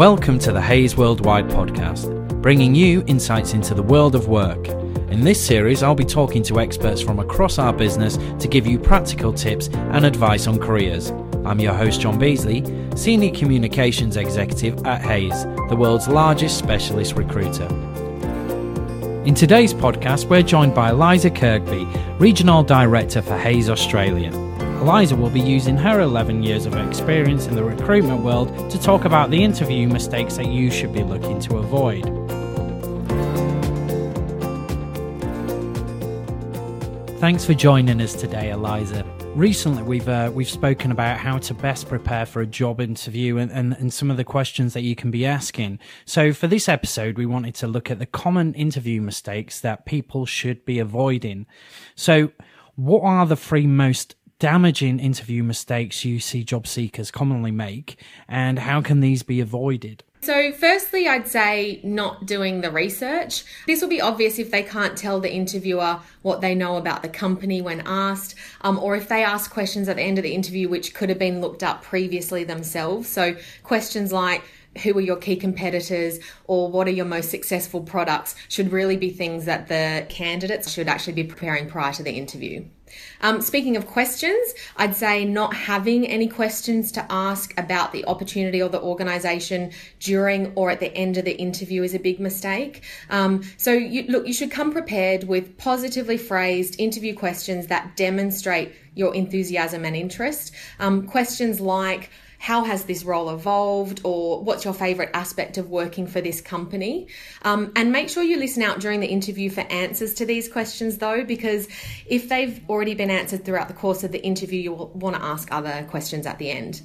Welcome to the Hays Worldwide podcast, bringing you insights into the world of work. In this series, I'll be talking to experts from across our business to give you practical tips and advice on careers. I'm your host, John Beasley, Senior Communications Executive at Hays, the world's largest specialist recruiter. In today's podcast, we're joined by Eliza Kirkby, Regional Director for Hays Australia. Eliza will be using her 11 years of experience in the recruitment world to talk about the interview mistakes that you should be looking to avoid. Thanks for joining us today, Eliza. Recently, we've uh, we've spoken about how to best prepare for a job interview and, and, and some of the questions that you can be asking. So, for this episode, we wanted to look at the common interview mistakes that people should be avoiding. So, what are the three most damaging interview mistakes you see job seekers commonly make, and how can these be avoided? So, firstly, I'd say not doing the research. This will be obvious if they can't tell the interviewer what they know about the company when asked, um, or if they ask questions at the end of the interview which could have been looked up previously themselves. So, questions like, who are your key competitors or what are your most successful products should really be things that the candidates should actually be preparing prior to the interview. Um, speaking of questions, I'd say not having any questions to ask about the opportunity or the organisation during or at the end of the interview is a big mistake. Um, so, you, look, you should come prepared with positively phrased interview questions that demonstrate your enthusiasm and interest. Um, questions like, how has this role evolved or what's your favorite aspect of working for this company? Um, and make sure you listen out during the interview for answers to these questions though because if they've already been answered throughout the course of the interview you'll want to ask other questions at the end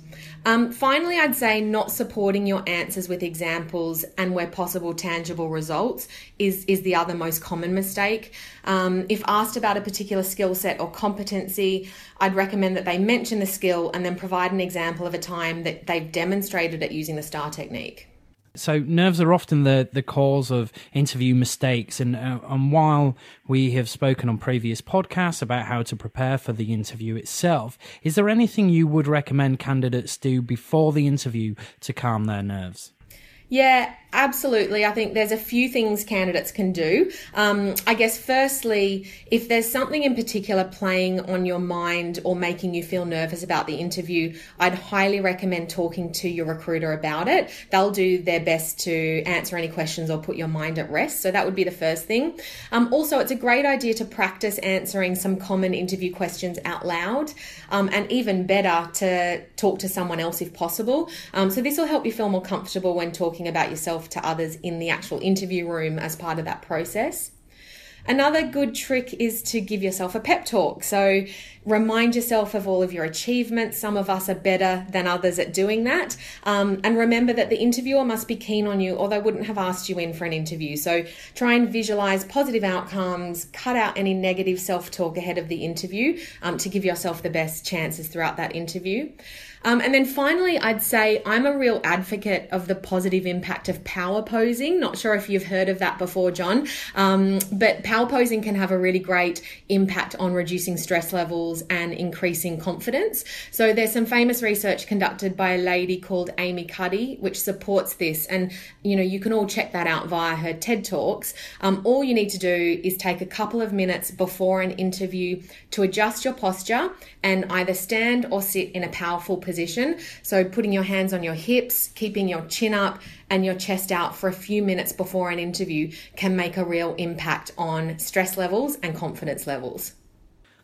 um, finally i'd say not supporting your answers with examples and where possible tangible results is is the other most common mistake um, if asked about a particular skill set or competency i'd recommend that they mention the skill and then provide an example of a time that they've demonstrated it using the STAR technique. So nerves are often the, the cause of interview mistakes, and uh, and while we have spoken on previous podcasts about how to prepare for the interview itself, is there anything you would recommend candidates do before the interview to calm their nerves? Yeah, absolutely. I think there's a few things candidates can do. Um, I guess, firstly, if there's something in particular playing on your mind or making you feel nervous about the interview, I'd highly recommend talking to your recruiter about it. They'll do their best to answer any questions or put your mind at rest. So that would be the first thing. Um, also, it's a great idea to practice answering some common interview questions out loud, um, and even better to talk to someone else if possible. Um, so this will help you feel more comfortable when talking talking about yourself to others in the actual interview room as part of that process. Another good trick is to give yourself a pep talk. So remind yourself of all of your achievements. Some of us are better than others at doing that. Um, and remember that the interviewer must be keen on you or they wouldn't have asked you in for an interview. So try and visualize positive outcomes, cut out any negative self talk ahead of the interview um, to give yourself the best chances throughout that interview. Um, and then finally, I'd say I'm a real advocate of the positive impact of power posing. Not sure if you've heard of that before, John, um, but power posing can have a really great impact on reducing stress levels and increasing confidence. So there's some famous research conducted by a lady called Amy Cuddy, which supports this. And you know, you can all check that out via her TED Talks. Um, all you need to do is take a couple of minutes before an interview to adjust your posture and either stand or sit in a powerful position position. So putting your hands on your hips, keeping your chin up and your chest out for a few minutes before an interview can make a real impact on stress levels and confidence levels.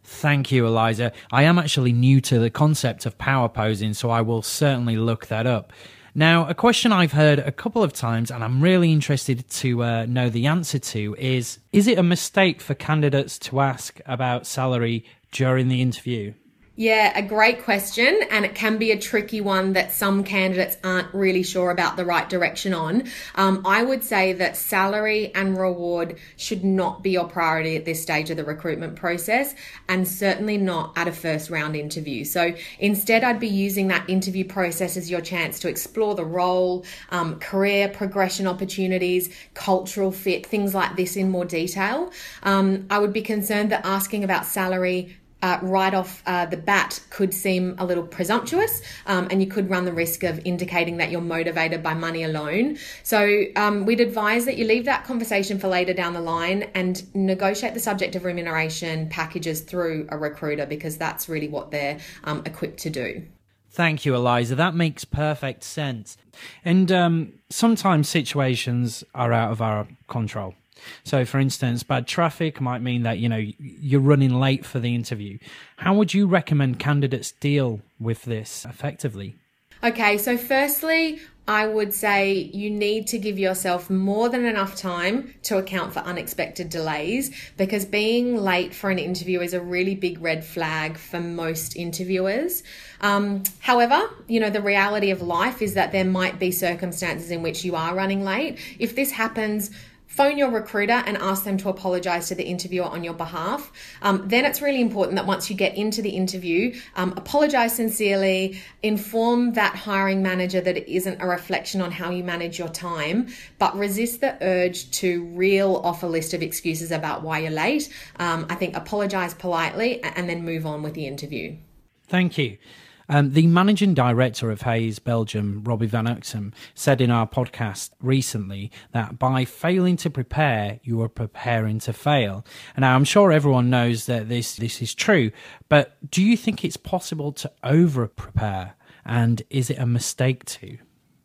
Thank you, Eliza. I am actually new to the concept of power posing, so I will certainly look that up. Now, a question I've heard a couple of times and I'm really interested to uh, know the answer to is Is it a mistake for candidates to ask about salary during the interview? Yeah, a great question. And it can be a tricky one that some candidates aren't really sure about the right direction on. Um, I would say that salary and reward should not be your priority at this stage of the recruitment process, and certainly not at a first round interview. So instead, I'd be using that interview process as your chance to explore the role, um, career progression opportunities, cultural fit, things like this in more detail. Um, I would be concerned that asking about salary uh, right off uh, the bat could seem a little presumptuous, um, and you could run the risk of indicating that you're motivated by money alone. So, um, we'd advise that you leave that conversation for later down the line and negotiate the subject of remuneration packages through a recruiter because that's really what they're um, equipped to do. Thank you, Eliza. That makes perfect sense. And um, sometimes situations are out of our control. So, for instance, bad traffic might mean that you know you're running late for the interview. How would you recommend candidates deal with this effectively? Okay, so firstly, I would say you need to give yourself more than enough time to account for unexpected delays because being late for an interview is a really big red flag for most interviewers. Um, however, you know, the reality of life is that there might be circumstances in which you are running late. If this happens, phone your recruiter and ask them to apologize to the interviewer on your behalf. Um, then it's really important that once you get into the interview, um, apologize sincerely, inform that hiring manager that it isn't a reflection on how you manage your time, but resist the urge to reel off a list of excuses about why you're late. Um, I think apologize politely and then move on with the interview. Thank you. Um, the managing director of Hays Belgium, Robbie Van Uxem, said in our podcast recently that by failing to prepare, you are preparing to fail. And now I'm sure everyone knows that this, this is true, but do you think it's possible to over prepare? And is it a mistake to?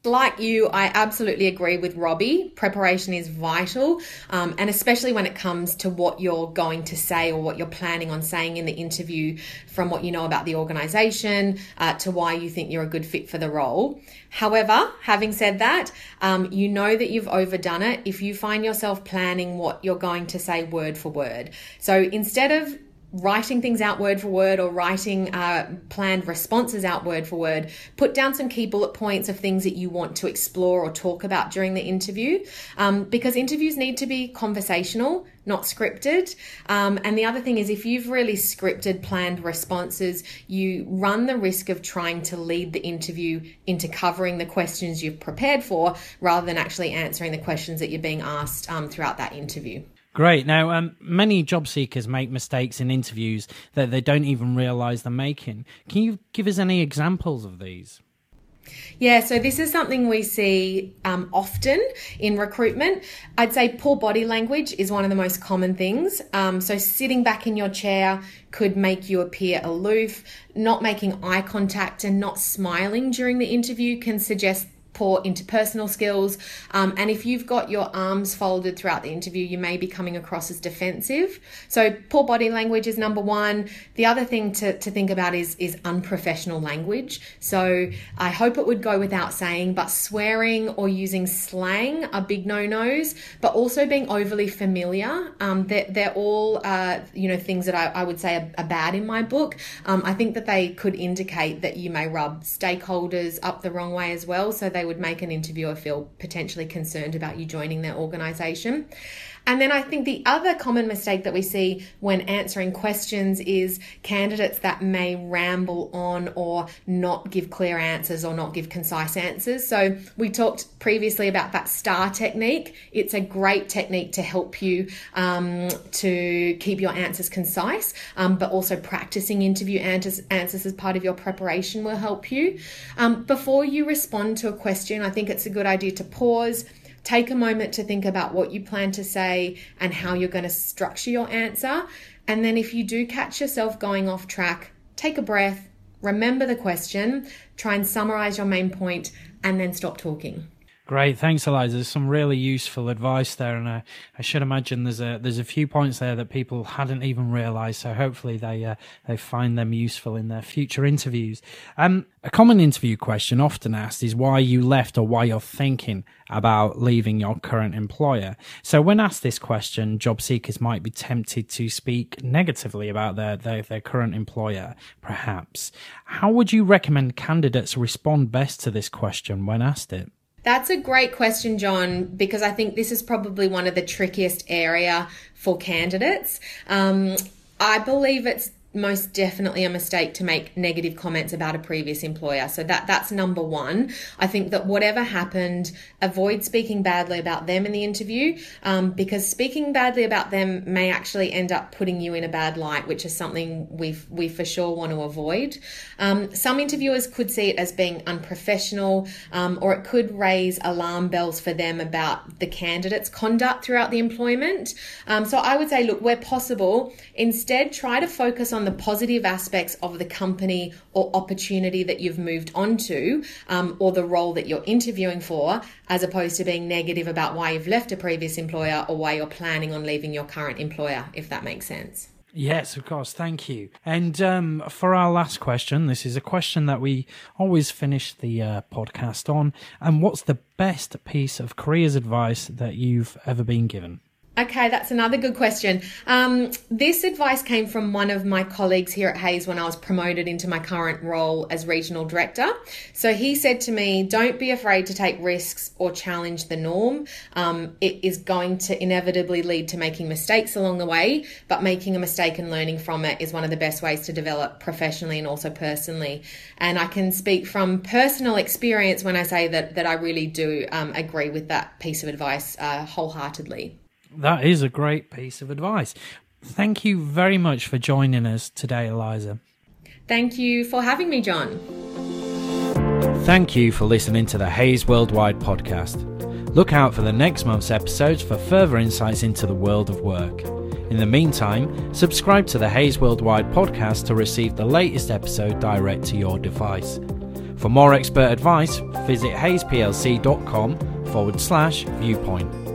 Like you, I absolutely agree with Robbie. Preparation is vital, um, and especially when it comes to what you're going to say or what you're planning on saying in the interview, from what you know about the organization uh, to why you think you're a good fit for the role. However, having said that, um, you know that you've overdone it if you find yourself planning what you're going to say word for word. So instead of writing things out word for word or writing uh, planned responses out word for word. Put down some key bullet points of things that you want to explore or talk about during the interview um, because interviews need to be conversational, not scripted. Um, and the other thing is, if you've really scripted planned responses, you run the risk of trying to lead the interview into covering the questions you've prepared for rather than actually answering the questions that you're being asked um, throughout that interview. Great. Now, um, many job seekers make mistakes in interviews that they don't even realize they're making. Can you give us any examples of these? Yeah, so this is something we see um, often in recruitment. I'd say poor body language is one of the most common things. Um, so, sitting back in your chair could make you appear aloof. Not making eye contact and not smiling during the interview can suggest poor interpersonal skills. Um, and if you've got your arms folded throughout the interview, you may be coming across as defensive. So poor body language is number one. The other thing to, to think about is, is unprofessional language. So I hope it would go without saying, but swearing or using slang are big no-nos, but also being overly familiar. Um, they're, they're all, uh, you know, things that I, I would say are, are bad in my book. Um, I think that they could indicate that you may rub stakeholders up the wrong way as well. So they would make an interviewer feel potentially concerned about you joining their organization. And then I think the other common mistake that we see when answering questions is candidates that may ramble on or not give clear answers or not give concise answers. So we talked previously about that STAR technique. It's a great technique to help you um, to keep your answers concise, um, but also practicing interview answers, answers as part of your preparation will help you. Um, before you respond to a question, I think it's a good idea to pause Take a moment to think about what you plan to say and how you're going to structure your answer. And then if you do catch yourself going off track, take a breath, remember the question, try and summarize your main point, and then stop talking. Great, thanks, Eliza. There's some really useful advice there, and I, I should imagine there's a there's a few points there that people hadn't even realised. So hopefully they uh, they find them useful in their future interviews. Um, a common interview question often asked is why you left or why you're thinking about leaving your current employer. So when asked this question, job seekers might be tempted to speak negatively about their their, their current employer, perhaps. How would you recommend candidates respond best to this question when asked it? That's a great question, John, because I think this is probably one of the trickiest area for candidates. Um, I believe it's most definitely a mistake to make negative comments about a previous employer. So that that's number one. I think that whatever happened, avoid speaking badly about them in the interview um, because speaking badly about them may actually end up putting you in a bad light, which is something we we for sure want to avoid. Um, some interviewers could see it as being unprofessional, um, or it could raise alarm bells for them about the candidate's conduct throughout the employment. Um, so I would say, look, where possible, instead try to focus on the positive aspects of the company or opportunity that you've moved on to, um, or the role that you're interviewing for, as opposed to being negative about why you've left a previous employer or why you're planning on leaving your current employer, if that makes sense. Yes, of course. Thank you. And um, for our last question, this is a question that we always finish the uh, podcast on. And what's the best piece of careers advice that you've ever been given? Okay, that's another good question. Um, this advice came from one of my colleagues here at Hays when I was promoted into my current role as regional director. So he said to me, Don't be afraid to take risks or challenge the norm. Um, it is going to inevitably lead to making mistakes along the way, but making a mistake and learning from it is one of the best ways to develop professionally and also personally. And I can speak from personal experience when I say that, that I really do um, agree with that piece of advice uh, wholeheartedly. That is a great piece of advice. Thank you very much for joining us today, Eliza. Thank you for having me, John. Thank you for listening to the Hays Worldwide podcast. Look out for the next month's episodes for further insights into the world of work. In the meantime, subscribe to the Hays Worldwide podcast to receive the latest episode direct to your device. For more expert advice, visit haysplc.com forward slash viewpoint.